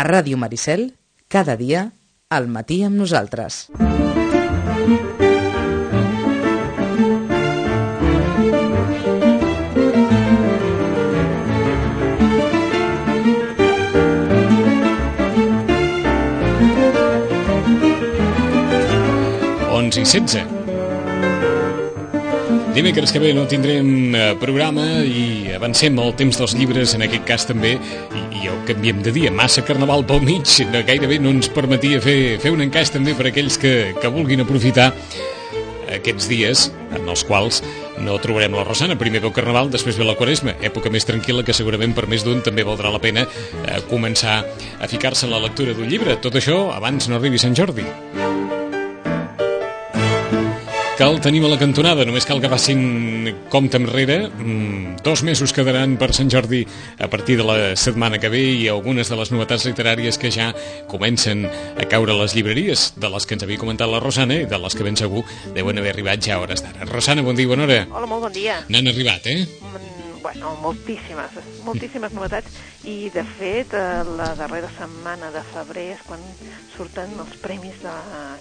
A Ràdio Maricel, cada dia, al matí amb nosaltres. Onze i setze. Dimecres que ve no tindrem eh, programa i avancem el temps dels llibres, en aquest cas també, i, i ho canviem de dia. Massa carnaval pel mig, no, gairebé no ens permetia fer, fer un encaix també per aquells que, que vulguin aprofitar aquests dies en els quals no trobarem la Rosana. Primer ve el Carnaval, després ve la Quaresma, època més tranquil·la que segurament per més d'un també valdrà la pena eh, començar a ficar-se en la lectura d'un llibre. Tot això abans no arribi Sant Jordi. Cal tenim a la cantonada, només cal que facin compte enrere. Mm, dos mesos quedaran per Sant Jordi a partir de la setmana que ve i algunes de les novetats literàries que ja comencen a caure a les llibreries, de les que ens havia comentat la Rosana i de les que ben segur deuen haver arribat ja a hores d'ara. Rosana, bon dia, bona hora. Hola, molt bon dia. N'han arribat, eh? Mm, Bueno, moltíssimes, moltíssimes novetats i de fet eh, la darrera setmana de febrer és quan surten els premis de,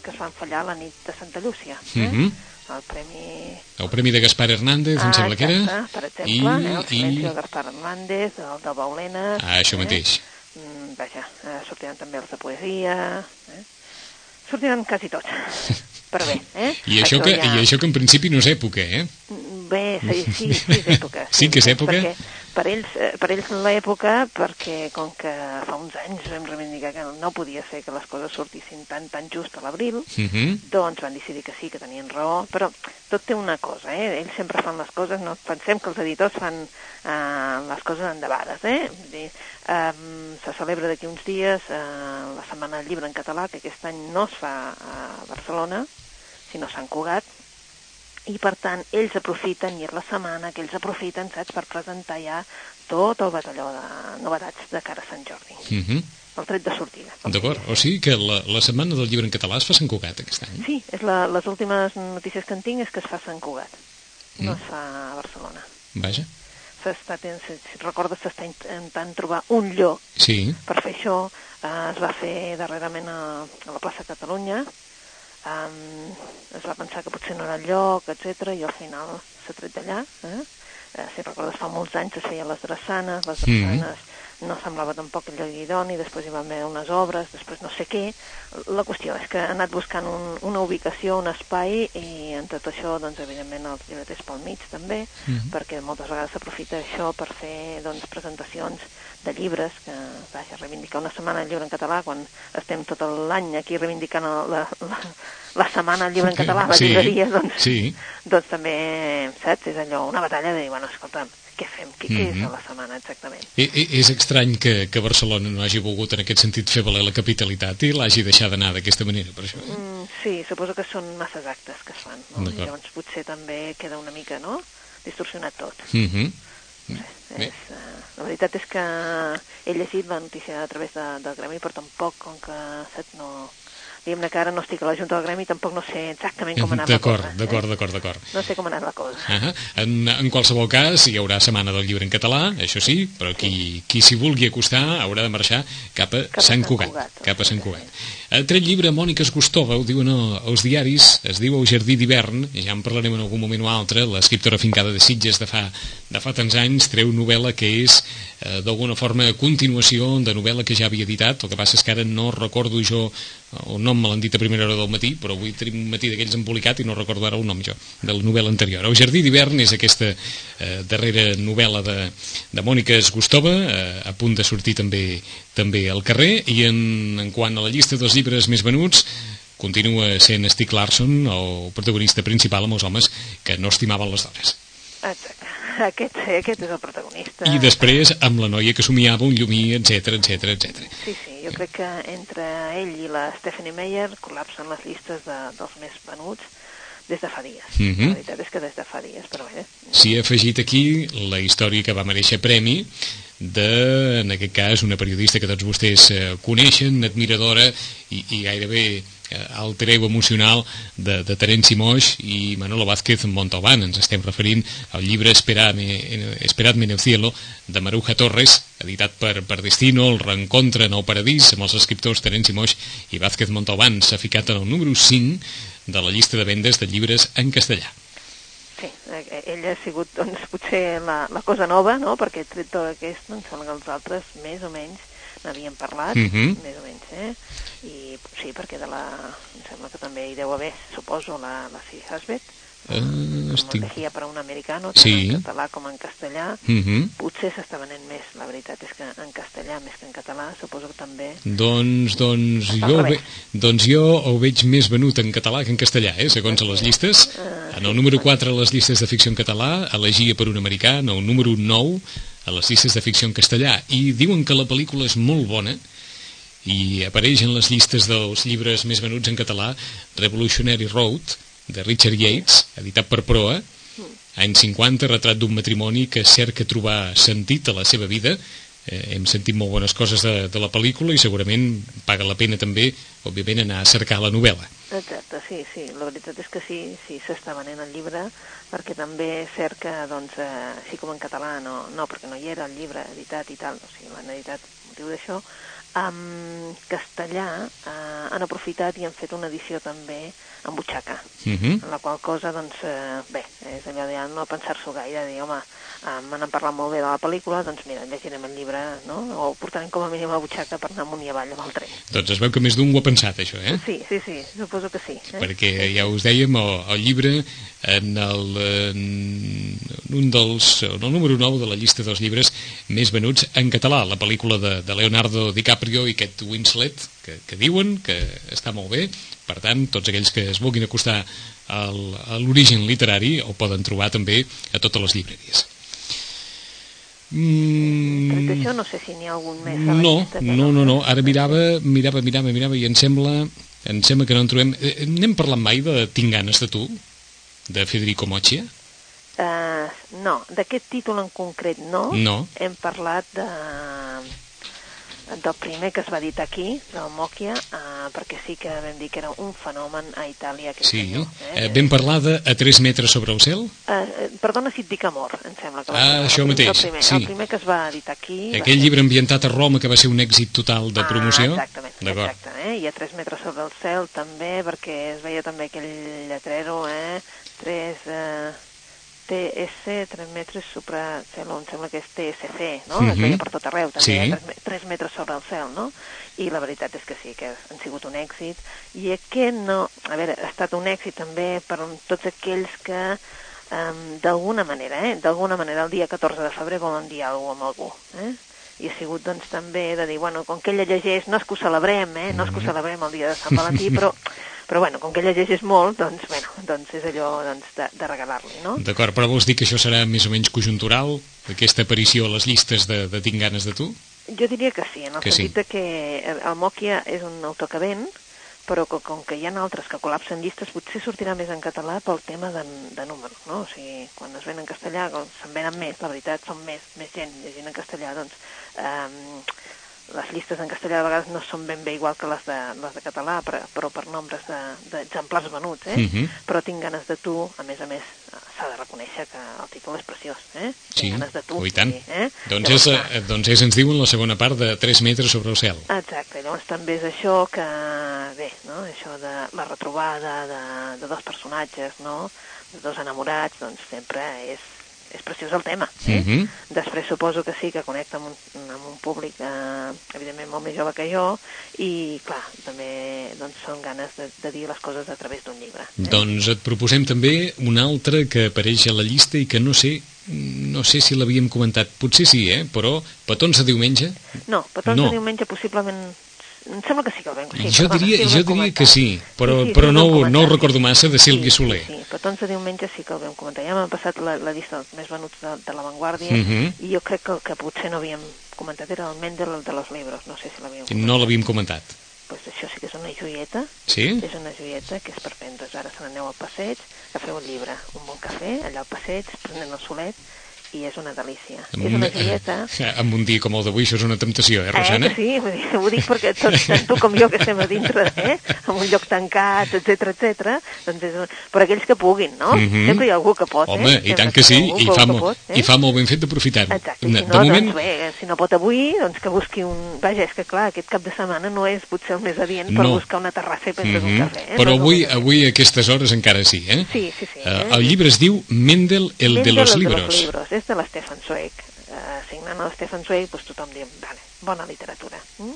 que es van fallar la nit de Santa Llúcia. Eh? Mhm. El premi... El premi de Gaspar Hernández, em sembla que era. exacte, per exemple, eh, el silenci de Gaspar Hernández, el de Baulenes... Ah, això mateix. Eh? Mm, vaja, eh, sortiran també els de poesia... Eh? Sortiran quasi tots. Però bé, eh? I això, que, I això que en principi no és època, eh? Bé, sí, sí, sí és època. Sí que és època? Perquè per ells, eh, per ells l'època, perquè com que fa uns anys vam reivindicar que no podia ser que les coses sortissin tan, tan just a l'abril, Uh -huh. doncs van decidir que sí, que tenien raó, però tot té una cosa, eh? Ells sempre fan les coses, no pensem que els editors fan eh, les coses endavades, eh? Vull dir, eh, se celebra d'aquí uns dies eh, la Setmana del Llibre en català, que aquest any no es fa a Barcelona, sinó a Sant Cugat, i per tant ells aprofiten, i és la setmana que ells aprofiten, saps, per presentar ja tot el batalló de novetats de cara a Sant Jordi. Uh -huh. El tret de sortida. D'acord, o sigui que la, la setmana del llibre en català es fa Sant Cugat aquest any. Sí, és la, les últimes notícies que en tinc és que es fa Sant Cugat, no Mm. es fa a Barcelona. Vaja, S'està, si recordes, s'està intentant trobar un lloc sí. per fer això. Eh, es va fer darrerament a, a la plaça Catalunya, um, es va pensar que potser no era el lloc, etc i al final s'ha tret d'allà. Eh? Eh, si recordes, fa molts anys es feien les drassanes, les drassanes no semblava tampoc el lloc idoni, després hi va haver unes obres, després no sé què. La qüestió és que ha anat buscant un, una ubicació, un espai, i en tot això, doncs, evidentment, els llibreters pel mig també, Mhm. perquè moltes vegades s'aprofita això per fer doncs, presentacions de llibres, que vaja, reivindicar una setmana del llibre en català, quan estem tot l'any aquí reivindicant el- la, la, la setmana del llibre en català la Sí, llibreria, doncs, sí. doncs també, saps, és allò, una batalla de dir, bueno, escolta'm, què fem? Què, què és Mhm. a la setmana exactament? I, i, és estrany que, que Barcelona no hagi volgut en aquest sentit fer valer la capitalitat i l'hagi deixat d'anar d'aquesta manera, per això. Mm, sí, suposo que són masses actes que es fan, no? Llavors potser també queda una mica, no?, distorsionat tot. Uh -huh. Bé. És, uh, la veritat és que he llegit la notícia a través de, del Gremi, però tampoc, com que saps, no... Diguem-ne que ara no estic a la Junta del Gremi, tampoc no sé exactament com ha anat la cosa. d'acord, Eh? d'acord, d'acord. No sé com ha anat la cosa. Uh -huh. en, en qualsevol cas, hi haurà Setmana del Llibre en català, això sí, però qui, qui s'hi vulgui acostar haurà de marxar cap a, Cap a Sant Sant Cugat. Cugat, cap a Sant sí, Cugat. A tret llibre, Mònica Esgustova, ho diuen els diaris, es diu El jardí d'hivern, ja en parlarem en algun moment o altre, l'escriptora fincada de Sitges de fa, de fa tants anys, treu novel·la que és, eh, d'alguna forma, continuació de novel·la que ja havia editat, el que passa és que ara no recordo jo el nom me l'han dit a primera hora del matí, però avui tenim un matí d'aquells embolicat i no recordo ara el nom jo, de la novel·la anterior. El Jardí d'hivern és aquesta eh, darrera novel·la de, de Mònica Esgustova, eh, a punt de sortir també també al carrer, i en, en quant a la llista dels llibres més venuts, continua sent Stieg Larsson el protagonista principal amb els homes que no estimaven les dones. Exacte. Aquest, aquest és el protagonista. I després amb la noia que somiava un llumí, etc etc etc. Sí, sí, jo crec que entre ell i la Stephanie Meyer col·lapsen les llistes de, dels més venuts des de fa dies. Mhm. La veritat és que des de fa dies, però bé, S'hi ha afegit aquí la història que va mereixer premi de, en aquest cas, una periodista que tots vostès eh, coneixen, admiradora i, i gairebé eh, alter ego emocional de, de Terenci Moix i Manolo Vázquez Montalbán. Ens estem referint al llibre Esperadme, Esperadme en el cielo de Maruja Torres, editat per, per Destino, el reencontre en el paradís amb els escriptors Terenci Moix i Vázquez Montalbán. S'ha ficat en el número 5 de la llista de vendes de llibres en castellà. Sí, eh, ella ha sigut doncs, potser la, la cosa nova, no? perquè tret tot aquest, doncs, que els altres més o menys n'havien parlat, Mhm. mm -hmm. més o menys, eh? I sí, perquè de la... em sembla que també hi deu haver, suposo, la, la Siri Hasbet, Uh, estic... Llegía per a un americano, Sí. tant en català com en castellà. Uh -huh. Potser s'està venent més, la veritat és que en castellà més que en català, suposo que també... Doncs, doncs, jo, ve, doncs jo ho veig més venut en català que en castellà, eh, segons les llistes. En el número 4 a les llistes de ficció en català, elegia per un americà, en el número 9 a les llistes de ficció en castellà. I diuen que la pel·lícula és molt bona i apareix en les llistes dels llibres més venuts en català Revolutionary Road, de Richard Yates, editat per Proa, any 50, retrat d'un matrimoni que cerca trobar sentit a la seva vida. Eh, hem sentit molt bones coses de, de la pel·lícula i segurament paga la pena també, òbviament, anar a cercar la novel·la. Exacte, sí, sí, la veritat és que sí, sí s'està venent el llibre, perquè també és cert que, doncs, eh, així com en català, no, no, perquè no hi era el llibre editat i tal, o sigui, l'han editat motiu d'això, en castellà eh, han aprofitat i han fet una edició també en butxaca, Uh -huh. en la qual cosa, doncs, eh, bé, és allò de no pensar-s'ho gaire, dir, home, eh, me n'han parlat molt bé de la pel·lícula, doncs mira, llegirem el llibre, no?, o portarem com a mínim a butxaca per anar amunt i avall amb el tren. Doncs es veu que més d'un ho ha pensat, això, eh? Sí, sí, sí, suposo que sí. Eh? perquè ja us dèiem, el, el llibre en, el, en un dels, en el número 9 de la llista dels llibres més venuts en català, la pel·lícula de, de Leonardo DiCaprio i Kate Winslet, que, que diuen que està molt bé, per tant, tots aquells que es vulguin acostar al, a l'origen literari el poden trobar també a totes les llibreries. Mm, d'això, no sé si n'hi ha algun més no, no, no, no. Ara mirava, mirava, mirava, mirava i em sembla, em sembla que no en trobem... Eh, N'hem parlat mai de Tinc ganes de tu? De Federico Mochia? Uh, no, d'aquest títol en concret no. No. Hem parlat de, del primer que es va editar aquí, del Mòquia, uh, perquè sí que vam dir que era un fenomen a Itàlia. Aquest Sí. senyor, Eh, vam parlar de A 3 metres sobre el cel? Uh, perdona si et dic amor, em sembla que va Ah, ser. això el, mateix, El primer, sí. el primer que es va editar aquí... Aquell ser- llibre ambientat a Roma que va ser un èxit total de promoció? Ah, exactament, exacte, eh? I a 3 metres sobre el cel també, perquè es veia també aquell lletrero, eh? 3, eh, TS, 3 metres sobre el cel, em sembla que és TSC, no? Es Mhm. veia per tot arreu, també, Sí. eh? 3, 3 metres sobre el cel, no? I la veritat és que sí, que han sigut un èxit. I aquest no... A veure, ha estat un èxit també per tots aquells que um, d'alguna manera, eh? d'alguna manera el dia 14 de febrer volen dir alguna cosa amb algú, eh? i ha sigut doncs també de dir, bueno, com que ella llegeix, no és que ho celebrem, eh? no és que ho celebrem el dia de Sant Valentí, però, però bueno, com que ella llegeix molt, doncs, bueno, doncs és allò doncs, de, de regalar-li, no? D'acord, però vols dir que això serà més o menys conjuntural, aquesta aparició a les llistes de, de Tinc ganes de tu? Jo diria que sí, en el Que sí. sentit de que el Mòquia és un autor que ven, però que, com que hi ha altres que col·lapsen llistes, potser sortirà més en català pel tema de, de números, no? O sigui, quan es ven en castellà, se'n venen més, la veritat, són més, més gent llegint en castellà, doncs um, les llistes en castellà de vegades no són ben bé igual que les de, les de català, però, però per nombres de- d'exemplars de, venuts, eh? Mhm. Però tinc ganes de tu, a més a més, s'ha de reconèixer que el títol és preciós, eh? Sí, Tinc ganes de tu. oh, i tant. sí, eh? Doncs Llavors, és, eh, doncs és, ens diuen, la segona part de 3 metres sobre el cel. Exacte, llavors també és això que, bé, no? això de la retrobada de, de dos personatges, no? de dos enamorats, doncs sempre és, és preciós el tema. Eh? Mhm. Després suposo que sí, que connecta amb un, amb un públic eh, evidentment molt més jove que jo i, clar, també doncs, són ganes de, de dir les coses a través d'un llibre. Eh? Doncs et proposem també un altre que apareix a la llista i que no sé no sé si l'havíem comentat, potser sí, eh? però Petons de diumenge, No, Petons No. de diumenge possiblement... Em sembla que sí que el vam... Sí, jo perdona, diria, sí, jo diria que sí, però, Sí, sí, però sí, no, no ho recordo massa, de Sílvia sí, Soler. Sí, sí, Petons de diumenge sí que el vam comentar. Ja m'han passat la, la llista dels més venuts de, de l'avantguàrdia Mhm. i jo crec que el que potser no havíem comentat era el Mendel el de los libros, no sé si l'havíem comentat. No l'havíem comentat. Pues això sí que és una joieta, Sí? és una joieta que és per prendre's. Ara se n'aneu al passeig, agafeu un llibre, un bon cafè, allà al passeig, prenent el solet, i és una delícia. Amb és un, una joieta... eh, amb un dia com el d'avui això és una temptació, eh, Rosana? Eh, que sí, vull dir, ho dic perquè tots, tant tu com jo que estem a dintre, eh, en un lloc tancat, etc etc. doncs és per aquells que puguin, no? Mhm. Sempre hi ha algú que pot, Home, eh? i tant que sí, algú i fa, molt, pot, eh? i fa molt ben fet d'aprofitar-ho. Exacte, De, si no, de moment, doncs bé, si no pot avui, doncs que busqui un... Vaja, és que clar, aquest cap de setmana no és potser el més adient per No. buscar una terrassa i prendre's Mhm. un cafè. Eh? Però No avui, avui a aquestes hores encara sí, eh? Sí, sí, sí. Eh, el llibre es diu Mendel, el de Mendel, los el libros. De los libros. És de l'Stefan Zweig. Uh, signant el Stefan Zweig, doncs tothom diu, vale, bona literatura. Mm?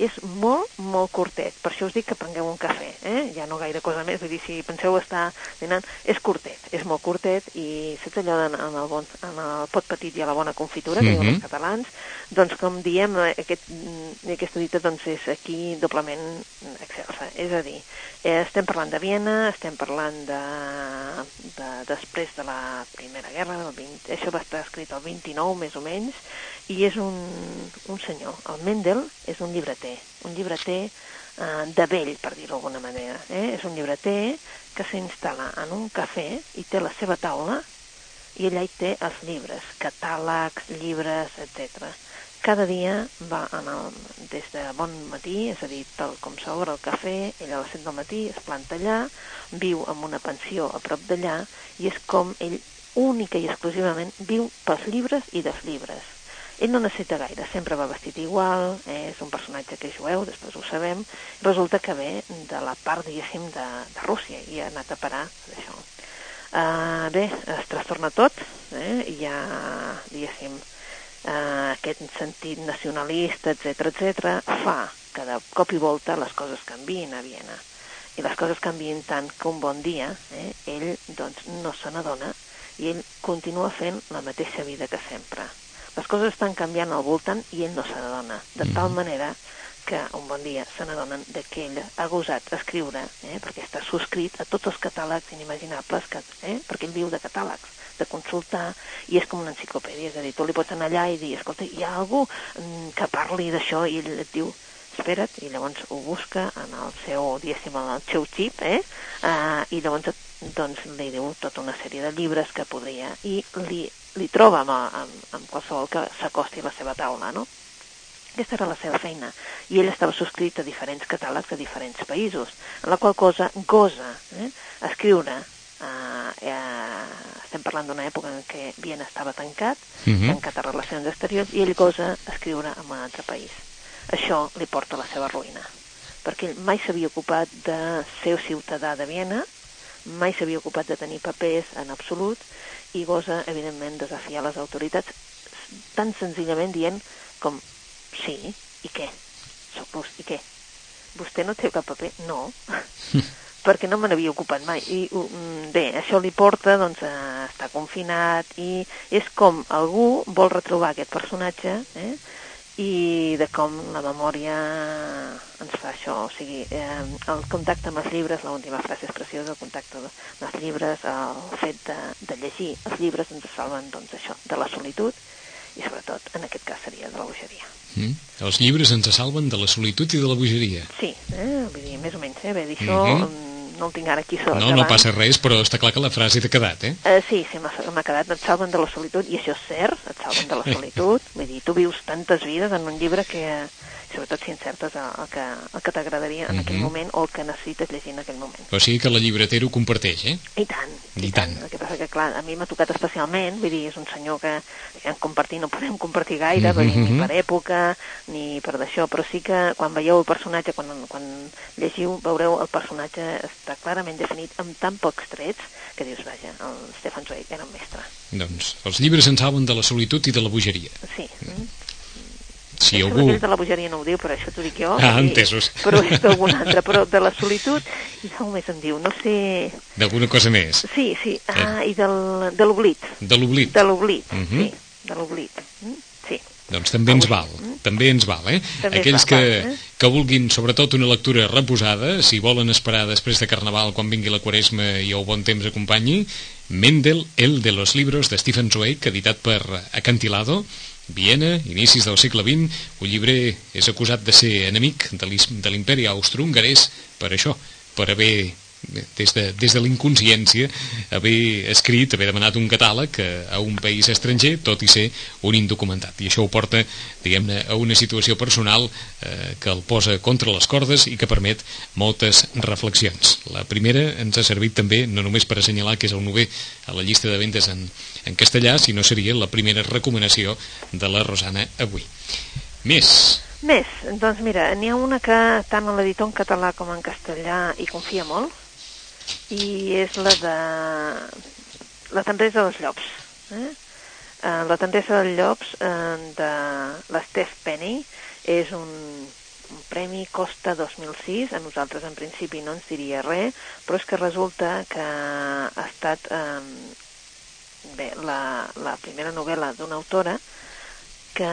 És molt, molt curtet. Per això us dic que prengueu un cafè. Eh? Ja no gaire cosa més. Vull dir, si penseu estar dinant, és curtet. És molt curtet i saps allò de, en, el bon, en el pot petit hi ha la bona confitura, que Mhm. diuen els catalans, doncs com diem, aquest, mm, aquesta dita doncs és aquí doblement excelsa. És a dir, eh, estem parlant de Viena, estem parlant de, de, després de la Primera Guerra, del 20, això va estar escrit el 29 més o menys, i és un, un senyor, el Mendel és un llibreter, un llibreter eh, de vell, per dir-ho d'alguna manera. Eh? És un llibreter que s'instal·la en un cafè i té la seva taula i allà hi té els llibres, catàlegs, llibres, etc. Cada dia va en el, des de bon matí, és a dir, tal com s'obre el cafè, ell a les 7 del matí es planta allà, viu en una pensió a prop d'allà i és com ell única i exclusivament viu pels llibres i dels llibres. Ell no necessita gaire, sempre va vestit igual, eh, és un personatge que és jueu, després ho sabem, resulta que ve de la part, diguéssim, de, de Rússia i ha anat a parar d'això. Uh, bé, es trastorna tot, eh? hi ha, diguéssim, uh, aquest sentit nacionalista, etc etc, fa que de cop i volta les coses canvien a Viena. I les coses canvien tant que un bon dia eh, ell doncs, no se n'adona i ell continua fent la mateixa vida que sempre. Les coses estan canviant al voltant i ell no se n'adona, de tal manera que un bon dia se n'adonen que ell ha gosat escriure, eh, perquè està subscrit a tots els catàlegs inimaginables, que, eh, perquè ell viu de catàlegs, de consultar, i és com una enciclopèdia, és a dir, tu li pots anar allà i dir, escolta, hi ha algú mm, que parli d'això, i ell et diu, espera't, i llavors ho busca en el seu, diguéssim, en el seu xip, eh? Uh, i llavors doncs, li diu tota una sèrie de llibres que podria, i li, li troba amb, amb, amb qualsevol que s'acosti a la seva taula, no? Aquesta era la seva feina. I ell estava subscrit a diferents catàlegs de diferents països, en la qual cosa gosa eh, escriure eh, eh, estem parlant d'una època en què Viena estava tancat, uh Mhm. -huh. tancat a relacions exteriors, i ell gosa escriure en un altre país. Això li porta a la seva ruïna, perquè ell mai s'havia ocupat de ser ciutadà de Viena, mai s'havia ocupat de tenir papers en absolut, i gosa, evidentment, desafiar les autoritats tan senzillament dient com sí, i què? Soc rus, i què? Vostè no té cap paper? No. perquè no me n'havia ocupat mai. I mm, bé, això li porta doncs, a estar confinat i és com algú vol retrobar aquest personatge eh? I de com la memòria ens fa això, o sigui, eh, el contacte amb els llibres, l'última frase és preciosa, el contacte amb els llibres, el fet de, de llegir els llibres ens salven doncs això, de la solitud i sobretot en aquest cas seria de la bogeria. Mm. Els llibres ens salven de la solitud i de la bogeria. Sí, eh? vull dir, més o menys, eh? Bé, dir això Mhm. mm no el tinc ara aquí sol. No, no passa res, però està clar que la frase t'ha quedat, eh? Eh, sí, sí, m'ha quedat, et salven de la solitud, i això és cert, et salven de la solitud, vull dir, tu vius tantes vides en un llibre que, sobretot si encertes el, el que, el que t'agradaria en aquell Mhm. moment o el que necessites llegir en aquell moment. O sigui que la llibretera ho comparteix, eh? I tant, i, I tant. tant. El que passa que, clar, a mi m'ha tocat especialment, vull dir, és un senyor que en compartir no podem compartir gaire, vull dir, ni Mhm. per època, ni per d'això, però sí que quan veieu el personatge, quan, quan llegiu, veureu el personatge està clarament definit amb tan pocs trets que dius, vaja, el Stefan Zweig era un mestre. Doncs els llibres ens salven de la solitud i de la bogeria. Sí. Mm. Si és algú... de la bogeria no ho diu, però això t'ho dic jo. Ah, i- entesos. Però és d'algun altre, però de la solitud, i d'on més em diu, no sé... D'alguna cosa més. Sí, sí, ah, i del, de l'oblit. De l'oblit. De l'oblit, Mhm. sí, de l'oblit. Mm, Sí. Doncs també ens val, també ens val, eh? També Aquells val, que, eh? que vulguin sobretot una lectura reposada, si volen esperar després de Carnaval quan vingui la Quaresma i el bon temps acompanyi, Mendel, el de los libros de Stephen Zweig, editat per Acantilado, Viena, inicis del segle XX, llibre és acusat de ser enemic de l'imperi austro-hongarès per això, per haver des de, des de l'inconsciència, haver escrit, haver demanat un catàleg a un país estranger, tot i ser un indocumentat. I això ho porta, diguem-ne, a una situació personal eh, que el posa contra les cordes i que permet moltes reflexions. La primera ens ha servit també, no només per assenyalar que és el nové a la llista de vendes en, en castellà, sinó seria la primera recomanació de la Rosana avui. Més. Més, doncs mira, n'hi ha una que tant l'editor en català com en castellà hi confia molt, i és la de la tendresa dels llops. Eh? Uh, la tendresa dels llops uh, de l'Steph Penny és un, un premi Costa 2006, a nosaltres en principi no ens diria res, però és que resulta que ha estat eh, bé, la, la primera novel·la d'una autora que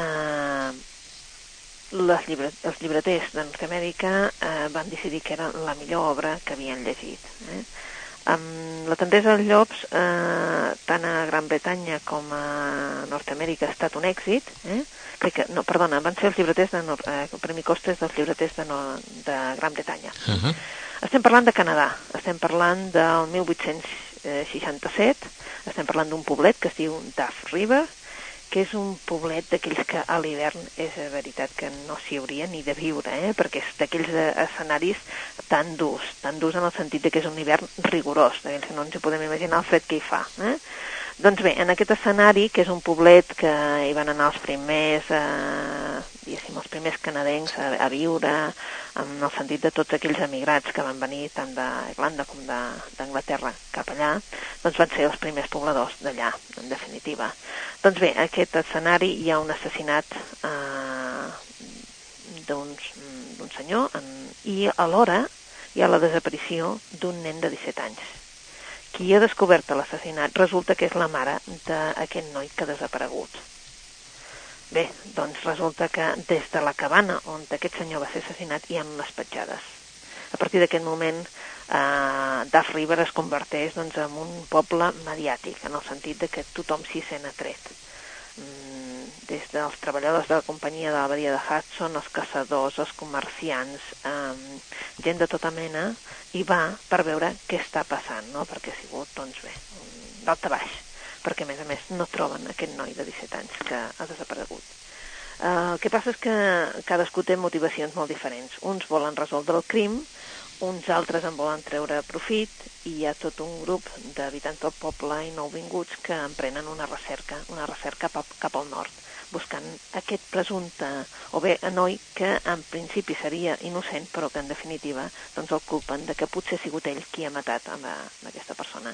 les llibre, els llibreters de Nord-Amèrica eh, van decidir que era la millor obra que havien llegit. Eh? Amb la tendresa dels llops, eh, tant a Gran Bretanya com a Nord-Amèrica ha estat un èxit. Eh? Crec que, no, perdona, van ser els llibreters de Nord, eh, el Premi Costes dels llibreters de, no, de Gran Bretanya. Uh -huh. Estem parlant de Canadà, estem parlant del 1867, estem parlant d'un poblet que es diu Duff River, que és un poblet d'aquells que a l'hivern és veritat que no s'hi hauria ni de viure, eh? perquè és d'aquells eh, escenaris tan durs, tan durs en el sentit de que és un hivern rigorós, d'aquells que no ens podem imaginar el fred que hi fa. Eh? Doncs bé, en aquest escenari, que és un poblet que hi van anar els primers, eh, diguéssim, els primers canadencs a, a viure, en el sentit de tots aquells emigrats que van venir tant d'Irlanda com d'Anglaterra cap allà, doncs van ser els primers pobladors d'allà, en definitiva. Doncs bé, aquest escenari hi ha un assassinat eh, d'un senyor en, i alhora hi ha la desaparició d'un nen de 17 anys qui ha descobert l'assassinat resulta que és la mare d'aquest noi que ha desaparegut. Bé, doncs resulta que des de la cabana on aquest senyor va ser assassinat hi ha unes petjades. A partir d'aquest moment, eh, Duff River es converteix doncs, en un poble mediàtic, en el sentit de que tothom s'hi sent atret. Mm, des dels treballadors de la companyia de la badia de Hudson, els caçadors, els comerciants, eh, gent de tota mena, i va per veure què està passant, no? perquè ha sigut, doncs bé, d'alta baix, perquè a més a més no troben aquest noi de 17 anys que ha desaparegut. Uh, el que passa és que cadascú té motivacions molt diferents. Uns volen resoldre el crim, uns altres en volen treure profit i hi ha tot un grup d'habitants del poble i nouvinguts que emprenen una recerca, una recerca cap, cap al nord buscant aquest presumpte, o bé a noi que en principi seria innocent, però que en definitiva doncs el culpen de que potser ha sigut ell qui ha matat a, aquesta persona.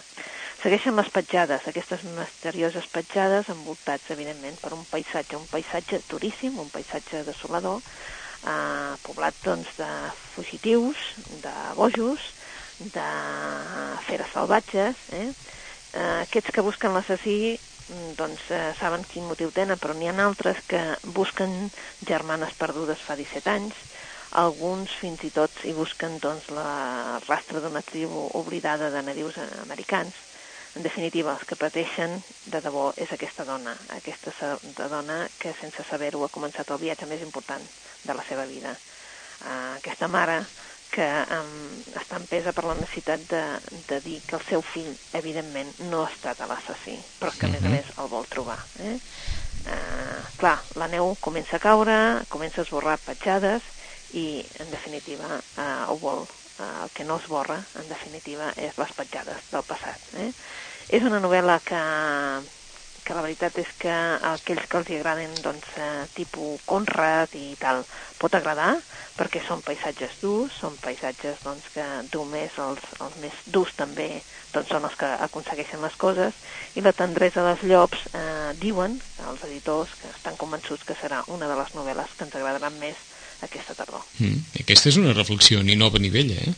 Segueixen les petjades, aquestes misterioses petjades envoltats, evidentment, per un paisatge, un paisatge duríssim, un paisatge desolador, eh, poblat doncs, de fugitius, de bojos, de feres salvatges, eh? eh aquests que busquen l'assassí doncs eh, saben quin motiu tenen, però n'hi ha altres que busquen germanes perdudes fa 17 anys, alguns fins i tot hi busquen doncs, la rastre d'una tribu oblidada de nadius americans. En definitiva, els que pateixen de debò és aquesta dona, aquesta dona que sense saber-ho ha començat el viatge més important de la seva vida. Uh, aquesta mare que um, està empesa per la necessitat de, de dir que el seu fill, evidentment, no ha estat a l'assassí, però que, a més a mhm. més, el vol trobar. Eh? Uh, clar, la neu comença a caure, comença a esborrar petjades i, en definitiva, uh, ho vol. Uh, el que no esborra, en definitiva, és les petjades del passat. Eh? És una novel·la que que la veritat és que aquells que els agraden doncs, eh, tipus Conrad i tal, pot agradar perquè són paisatges durs, són paisatges doncs, que només els, els més durs també doncs, són els que aconsegueixen les coses i la tendresa dels llops eh, diuen els editors que estan convençuts que serà una de les novel·les que ens agradaran més aquesta tardor. Mm, aquesta és una reflexió ni nova ni vella, eh?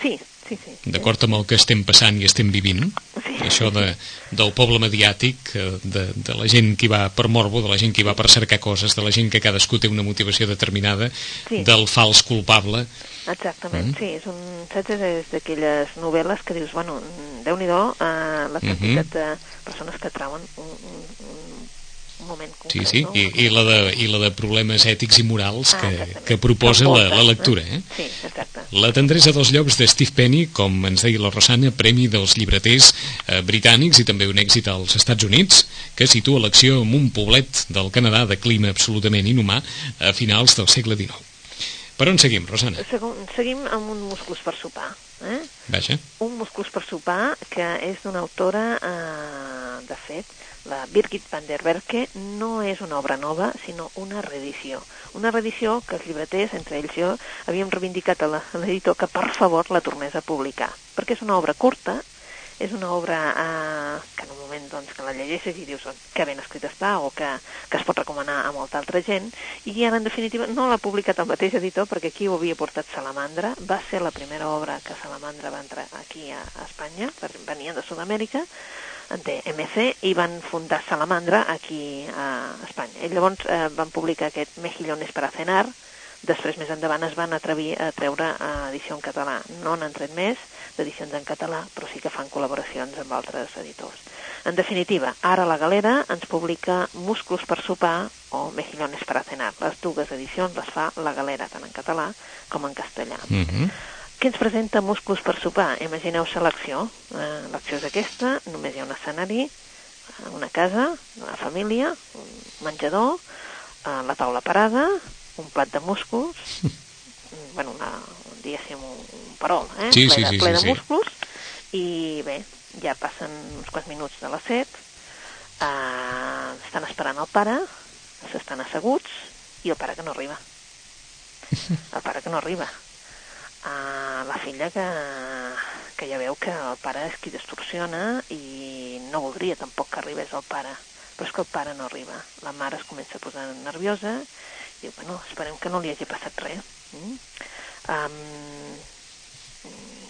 Sí, sí, sí. D'acord amb el que estem passant i estem vivint, sí, això de, del poble mediàtic, eh, de, de la gent que va per morbo, de la gent que va per cercar coses, de la gent que cadascú té una motivació determinada, sí. del fals culpable. Exactament, mm. sí, és un, saps, és d'aquelles novel·les que dius, bueno, déu-n'hi-do eh, la mhm. quantitat mm -hmm. de persones que trauen un, un, un moment concret. Sí, sí, no? I, i, la de, i la de problemes ètics i morals ah, que, que proposa la, la lectura. Eh? Sí, exacte La tendresa dels llocs de Steve Penny, com ens deia la Rosana, premi dels llibreters eh, britànics i també un èxit als Estats Units, que situa l'acció en un poblet del Canadà de clima absolutament inhumà a finals del segle XIX. Per on seguim, Rosana? Segon, seguim amb un musclos per sopar. Eh? Vaja. Un musclos per sopar que és d'una autora, eh, de fet, la Birgit van der Berke, no és una obra nova, sinó una reedició. Una reedició que els llibreters, entre ells jo, havíem reivindicat a l'editor que per favor la tornés a publicar. Perquè és una obra curta, és una obra eh, que en un moment doncs, que la llegeixes i dius que ben escrit està o que, que es pot recomanar a molta altra gent i ara en definitiva no l'ha publicat el mateix editor perquè aquí ho havia portat Salamandra va ser la primera obra que Salamandra va entrar aquí a, a Espanya venien de Sud-amèrica de MC i van fundar Salamandra aquí a Espanya. I llavors eh, van publicar aquest Mejillones para cenar, després més endavant es van atrevir a treure a edició en català. No n'han tret més d'edicions en català, però sí que fan col·laboracions amb altres editors. En definitiva, ara la Galera ens publica Musclos per sopar o Mejillones para cenar. Les dues edicions les fa la Galera, tant en català com en castellà. Mm -hmm. Què ens presenta Músculs per sopar? Imagineu-se l'acció. Eh, l'acció és aquesta, només hi ha un escenari, eh, una casa, una família, un menjador, eh, la taula parada, un plat de músculs, bueno, una, diguéssim, un, un perol, eh? Sí, ple, sí, sí, ple sí, de sí. músculs, i bé, ja passen uns quants minuts de les set, eh, estan esperant el pare, s'estan asseguts, i el pare que no arriba. El pare que no arriba a la filla que, que ja veu que el pare és qui distorsiona i no voldria tampoc que arribés el pare. Però és que el pare no arriba. La mare es comença a posar nerviosa i diu, bueno, esperem que no li hagi passat res. Mm? um,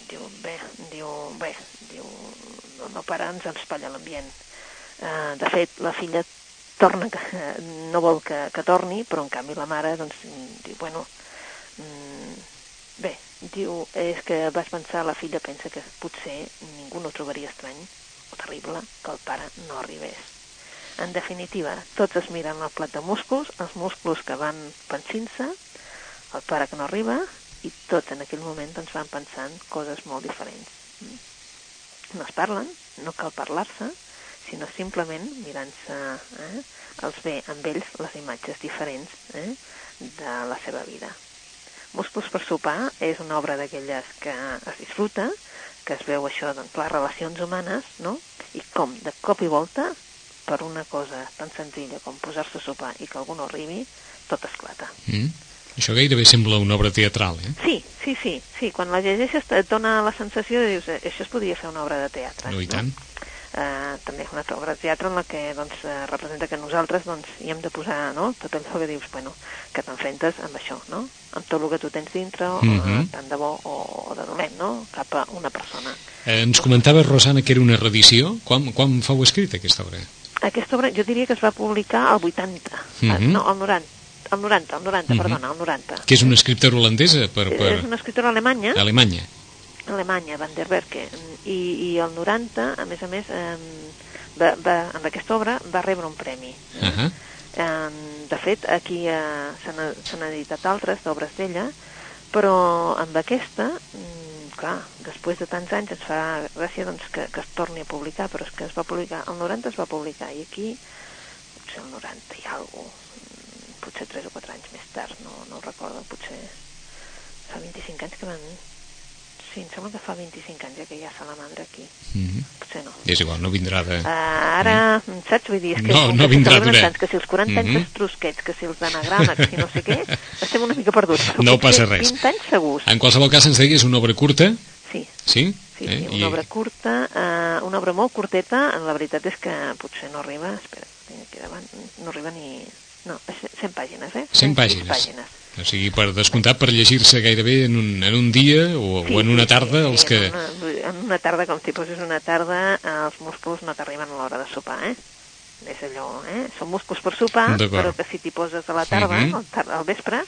diu, bé diu, bé, diu el meu pare ens espatlla l'ambient. Uh, de fet, la filla torna que, no vol que, que torni però en canvi la mare doncs, diu, bueno mm, bé, diu, és que vas pensar, la filla pensa que potser ningú no trobaria estrany o terrible que el pare no arribés. En definitiva, tots es miren el plat de músculs, els músculs que van pensint-se, el pare que no arriba, i tots en aquell moment doncs, van pensant coses molt diferents. No es parlen, no cal parlar-se, sinó simplement mirant-se, eh, els ve amb ells les imatges diferents eh, de la seva vida. Músculs per sopar és una obra d'aquelles que es disfruta, que es veu això, doncs, les relacions humanes, no? I com, de cop i volta, per una cosa tan senzilla com posar-se a sopar i que algú no arribi, tot esclata. Mm. Això gairebé sembla una obra teatral, eh? Sí, sí, sí, sí. Quan la llegeixes et dona la sensació de dius, "Eh, això es podria fer una obra de teatre. No, i tant. Eh, també és una obra de teatre en la que doncs, eh, representa que nosaltres doncs, hi hem de posar no? tot allò que dius, bueno, que t'enfrentes amb això, no? amb tot el que tu tens dintre, o, Mhm. eh, tant de bo o, o de dolent, no? cap a una persona. Eh, ens comentava, Rosana, que era una reedició. Quan, quan fou escrita aquesta obra? Aquesta obra jo diria que es va publicar al 80, Mhm. eh, no, al 90, al 90, al 90, Mhm. perdona, al 90. Que és una escriptora holandesa per, per És una escriptora alemanya, Alemanya. Alemanya, Van der Berke, i, i el 90, a més a més, eh, va, va, en aquesta obra va rebre un premi. Uh -huh. Eh, de fet, aquí eh, s'han editat altres d'obres d'ella, però amb aquesta, mm, clar, després de tants anys ens fa gràcia doncs, que, que es torni a publicar, però és que es va publicar, el 90 es va publicar, i aquí, potser el 90 i alguna cosa, potser 3 o 4 anys més tard, no, no ho recordo, potser fa 25 anys que van... Sí, em sembla que fa 25 anys ja que hi ha salamandra aquí, Uh -huh. potser no. És igual, no vindrà de... Uh, ara, mm. saps? Vull dir, és que, No, no vindrà d'una. tants, que si els 40 anys Mhm. dels trusquets, que si els anagrames, que si no sé què, estem una mica perduts. però No passa res. 20 anys segurs. En qualsevol cas, ens deies una obra curta, Sí, sí? sí, Eh? sí una I- obra curta, uh, una obra molt curteta, la veritat és que potser no arriba, espera, tinc aquí davant, no arriba ni... No, 100 pàgines, eh? 100 sis pàgines. pàgines. O sigui, per descomptat, per llegir-se gairebé en un, en un dia o, o en una tarda, els que... En una, en una tarda, com si poses una tarda, eh, els músculs no t'arriben a l'hora de sopar, eh? És allò, eh? Són músculs per sopar, però que si t'hi poses a la tarda, Mhm. al, tar al vespre,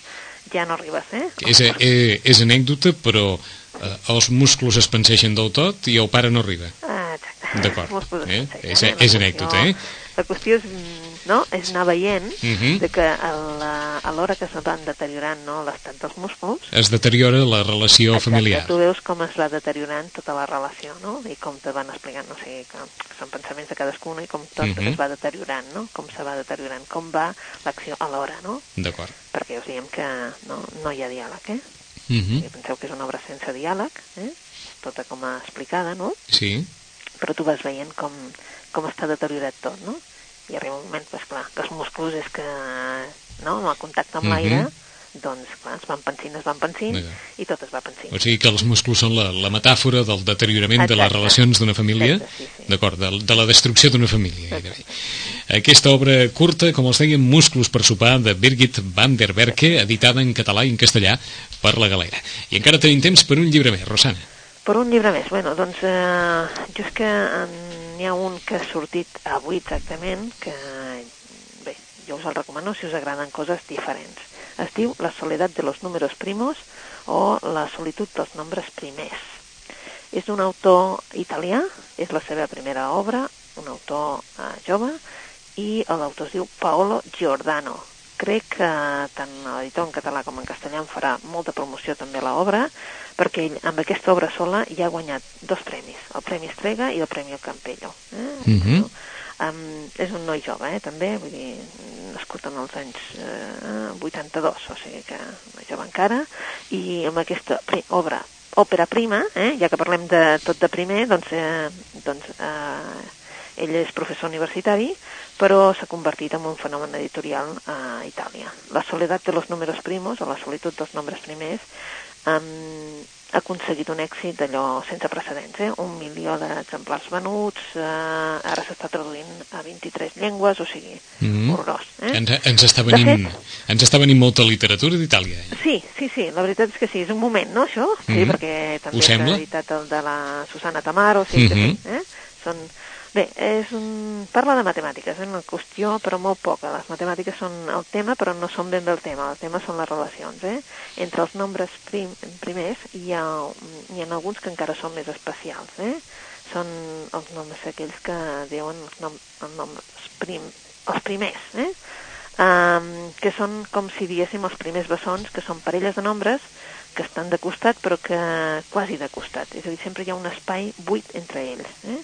ja no arribes, eh? És, eh, és anècdota, però eh, els músculs es penseixen del tot i el pare no arriba. Ah, exacte. D'acord. Eh? És- pensen, és anècdota, eh? La qüestió és... no? és anar veient Uh -huh. de que a la- a l'hora que es van deteriorant no, l'estat dels músculs, Es deteriora la relació Exacte, familiar. tu veus com es va deteriorant tota la relació, no? I com te van explicant, no sé, que són pensaments de cadascuna i com tot Mhm. es va deteriorant, no? Com se va deteriorant, com va l'acció alhora, no? D'acord. Perquè us diem que no, no hi ha diàleg, eh? Uh -huh. Penseu que és una obra sense diàleg, eh? Tota com a explicada, no? Sí. Però tu vas veient com, com està deteriorat tot, no? I arriba un moment, pues, clar, que els músculs és que, no?, amb el contacte amb Mhm. l'aire, doncs, clar, es van pensint, es van pensint, D'acord. i tot es va pensint. O sigui que els músculs són la, la metàfora del deteriorament de les Exacte. relacions d'una família, Exacte, sí, sí. d'acord, de, de la destrucció d'una família. Gairebé. Aquesta obra curta, com els dèiem, Músculs per sopar, de Birgit van der Berke, editada en català i en castellà per la Galera. I encara tenim temps per un llibre més, Rosana. Per un llibre més, bueno, doncs eh, jo és que en- n'hi ha un que ha sortit avui exactament, que bé, jo us el recomano si us agraden coses diferents. Es diu La soledat de los números primos o La solitud dels nombres primers. És d'un autor italià, és la seva primera obra, un autor eh, jove, i l'autor es diu Paolo Giordano. Crec que tant l'editor en català com en castellà en farà molta promoció també a l'obra, perquè ell amb aquesta obra sola ja ha guanyat dos premis, el Premi Estrega i el Premi El Campello. Eh? Mhm. um, és un noi jove, eh, també, vull dir, nascut en els anys eh, 82, o sigui que no jove encara, i amb aquesta obra, òpera prima, eh, ja que parlem de tot de primer, doncs, eh, doncs eh, ell és professor universitari, però s'ha convertit en un fenomen editorial a Itàlia. La soledat de los números primos, o la solitud dels nombres primers, um, ha aconseguit un èxit d'allò sense precedents, eh? un milió d'exemplars venuts, eh, ara s'està traduint a 23 llengües, o sigui, Mhm. horrorós. Eh? Ens, ens, està De venint, fet- ens està venint molta literatura d'Itàlia. eh? Sí, sí, sí, la veritat és que sí, és un moment, no, això? Sí, Mhm. perquè també s'ha editat el de la Susana Tamaro, sí, que Mhm. sí, eh? Són... Bé, és un... parla de matemàtiques, és una qüestió, però molt poca. Les matemàtiques són el tema, però no són ben bé el tema. El tema són les relacions, eh? Entre els nombres prim... primers hi ha, hi ha alguns que encara són més especials, eh? Són els nombres aquells que diuen els, nom... els nombres prim... els primers, eh? um, que són com si diéssim els primers bessons, que són parelles de nombres que estan de costat però que quasi de costat. És a dir, sempre hi ha un espai buit entre ells, eh?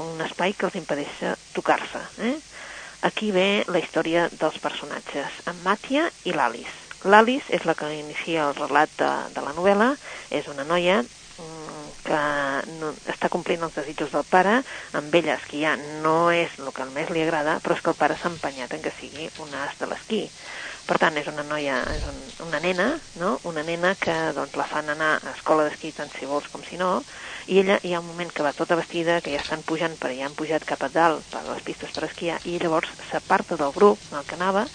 Un espai que els impedeix tocar-se. Eh? Aquí ve la història dels personatges, en Màtia i l'Alice. L'Alice és la que inicia el relat de, de la novel·la, és una noia mm, que no, està complint els desitjos del pare, amb ella esquiar no és el que més li agrada, però és que el pare s'ha empenyat en que sigui un as de l'esquí. Per tant, és una noia, és un, una nena, no? una nena que doncs, la fan anar a escola d'esquí tant si vols com si no, i ella hi ha un moment que va tota vestida, que ja estan pujant, per ja han pujat cap a dalt per les pistes per esquiar, i llavors s'aparta del grup en el que anava,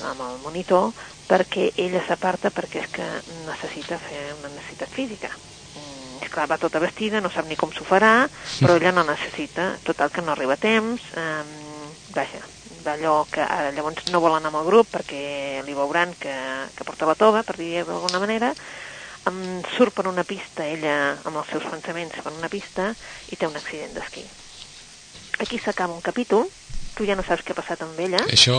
amb el monitor, perquè ella s'aparta perquè és que necessita fer una necessitat física. Mm, és clar, va tota vestida, no sap ni com s'ho farà, però ella no necessita, total que no arriba a temps, um, vaja, d'allò que ara llavors no vol anar amb el grup perquè li veuran que, que porta la tova, per dir d'alguna manera, um, surt per una pista, ella amb els seus pensaments per una pista, i té un accident d'esquí. Aquí s'acaba un capítol, tu ja no saps què ha passat amb ella. Això,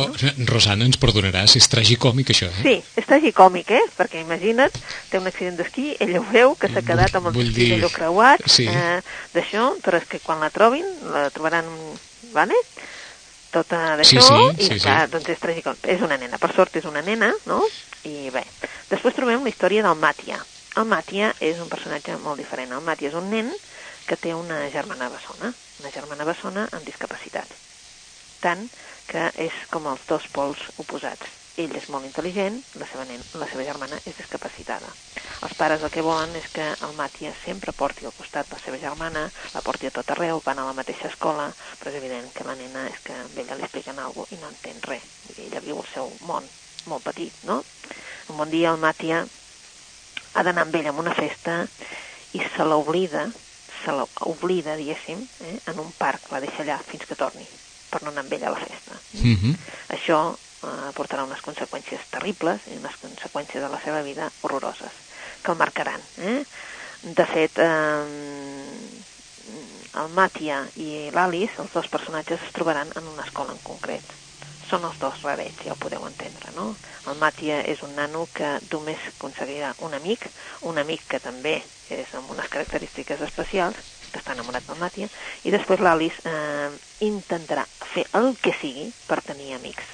Rosana, ens perdonaràs, és tragicòmic, això, eh? Sí, és tragicòmic, eh? Perquè imagina't, té un accident d'esquí, ella ho veu, que s'ha quedat amb el destí dir- d'allò creuat, sí. eh, d'això, però és que quan la trobin, la trobaran, vale? tota Sí, d'això, sí, i sí, clar, sí. doncs és tragicòmic. És una nena, per sort és una nena, no? I bé, després trobem la història del Màtia. El Màtia és un personatge molt diferent. El Màtia és un nen que té una germana bessona, una germana bessona amb discapacitat. Tant que és com els dos pols oposats. Ell és molt intel·ligent, la seva, nen, la seva germana és discapacitada. Els pares el que volen és que el Màtia sempre porti al costat la seva germana, la porti a tot arreu, van a la mateixa escola, però és evident que la nena és que a ella li expliquen alguna cosa i no entén res. Ella viu el seu món molt petit, no? Un bon dia el Màtia ha d'anar amb ell a una festa i se l'oblida, se l'oblida, diguéssim, eh, en un parc, la deixa allà fins que torni, per no anar amb ell a la festa. Mm -hmm. Això eh, portarà unes conseqüències terribles i unes conseqüències de la seva vida horroroses, que el marcaran. Eh? De fet, eh, el Màtia i l'Alice, els dos personatges, es trobaran en una escola en concret. Són els dos rarets, ja ho podeu entendre, no? El Matia és un nano que només aconseguirà un amic, un amic que també és amb unes característiques especials, que està enamorat del Matia, i després l'Alice eh, intentarà fer el que sigui per tenir amics.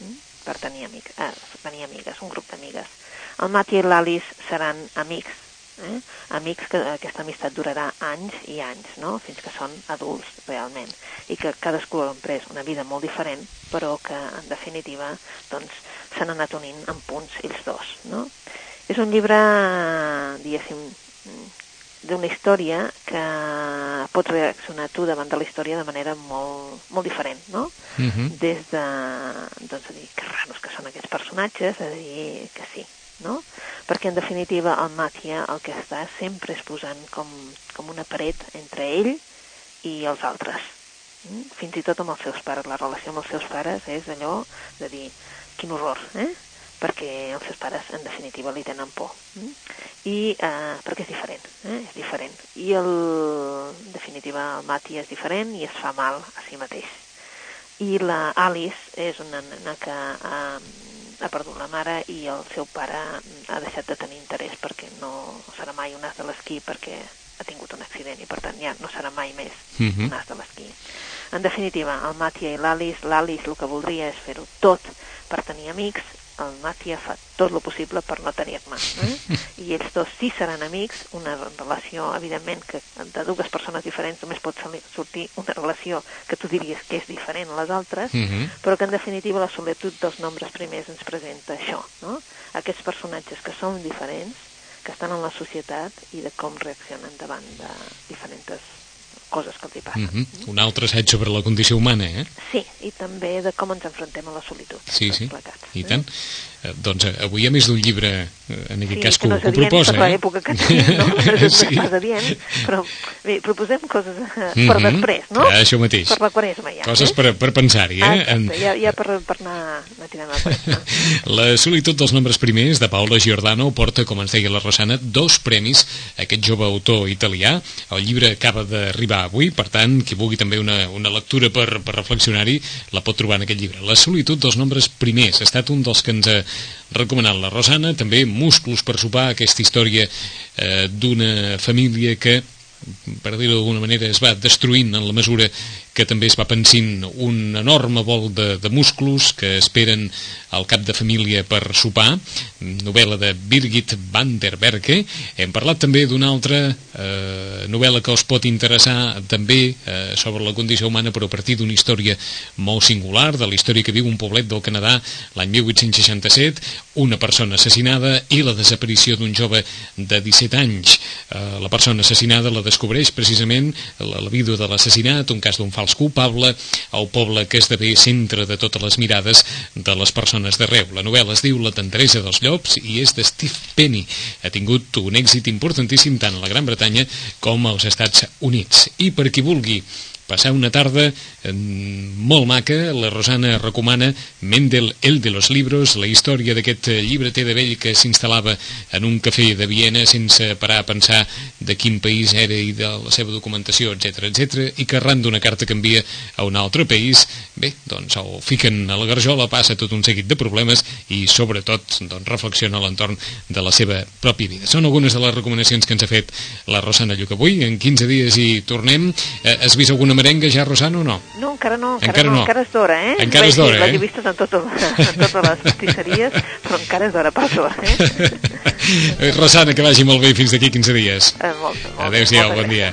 Mm? Per tenir amics, eh, tenir amigues, un grup d'amigues. El Matia i l'Alice seran amics, eh? amics que aquesta amistat durarà anys i anys, no? fins que són adults realment, i que cadascú ha pres una vida molt diferent, però que en definitiva doncs, s'han anat unint en punts ells dos. No? És un llibre, diguéssim, d'una història que pots reaccionar tu davant de la història de manera molt, molt diferent, no? Uh Mhm. -huh. Des de, doncs, dir, que raros que són aquests personatges, a dir que sí, no? Perquè, en definitiva, el Matia el que està sempre és posant com, com una paret entre ell i els altres. Mm? Fins i tot amb els seus pares. La relació amb els seus pares és allò de dir, quin horror, eh? perquè els seus pares, en definitiva, li tenen por. Mm? I eh, perquè és diferent, eh? és diferent. I, el, en definitiva, el Mati és diferent i es fa mal a si mateix. I la Alice és una nena que eh, ha perdut la mare i el seu pare ha deixat de tenir interès perquè no serà mai un as de l'esquí perquè ha tingut un accident i per tant ja no serà mai més Uh -huh. un as de l'esquí. En definitiva, el Matia i l'Alice, l'Alice el que voldria és fer-ho tot per tenir amics, el Matia fa tot el possible per no tenir-ne. Eh? I ells dos sí seran amics, una relació, evidentment, que de dues persones diferents només pot sortir una relació que tu diries que és diferent a les altres, Mhm. però que en definitiva la solitud dels nombres primers ens presenta això, no? Aquests personatges que són diferents, que estan en la societat i de com reaccionen davant de diferents coses que els hi passen. Mhm. Un altre assaig sobre la condició humana, eh? Sí, i també de com ens enfrontem a la solitud. Sí, sí, plegats, i tant. Eh, doncs eh, avui ha més d'un llibre, eh, en aquest Sí, cas, que que, no que ho proposa. per eh? l'època que tenim, no? Sí. pas adient, però bé, proposem coses eh, Mhm. per després, no? Ah, això mateix. Per la quaresma, ja. Coses eh? per, per pensar-hi, Ah, eh? exacte, ja, ja per, per anar, anar tirant la quaresma. La solitud dels nombres primers de Paolo Giordano porta, com ens deia la Rosana, dos premis a aquest jove autor italià. El llibre acaba d'arribar avui, per tant, qui vulgui també una, una lectura per, per reflexionar-hi, la pot trobar en aquest llibre. La solitud dels nombres primers ha estat un dels que ens ha recomanat la Rosana, també Músculs per sopar, aquesta història eh, d'una família que per dir-ho d'alguna manera, es va destruint en la mesura que també es va pensint un enorme vol de, de músculs que esperen al cap de família per sopar, novel·la de Birgit van der Berke. Hem parlat també d'una altra eh, novel·la que us pot interessar també eh, sobre la condició humana, però a partir d'una història molt singular, de la història que viu un poblet del Canadà l'any 1867, una persona assassinada i la desaparició d'un jove de 17 anys. Eh, la persona assassinada la descobreix precisament la, la vídua de l'assassinat, un cas d'un fals culpable, el poble que esdevé centre de totes les mirades de les persones d'arreu. La novel·la es diu La tendresa dels llops i és de Steve Penny. Ha tingut un èxit importantíssim tant a la Gran Bretanya com als Estats Units. I per qui vulgui passar una tarda eh, molt maca, la Rosana recomana Mendel, el de los libros, la història d'aquest eh, llibreter de vell que s'instal·lava en un cafè de Viena sense parar a pensar de quin país era i de la seva documentació, etc etc i que arran d'una carta que envia a un altre país, bé, doncs el fiquen a la garjola, passa tot un seguit de problemes i sobretot doncs, reflexiona a l'entorn de la seva pròpia vida. Són algunes de les recomanacions que ens ha fet la Rosana Lluc avui, en 15 dies hi tornem. Eh, has vist alguna merenga ja, Rosana, o no? No, encara no, encara, Encara no, no. encara és d'hora, eh? Encara és d'hora, eh? he vistes en, tot, en totes les pastisseries, però encara és d'hora per això, eh? Rosana, que vagi molt bé fins d'aquí 15 dies. eh molt, molt, Adéu-siau, bon dia.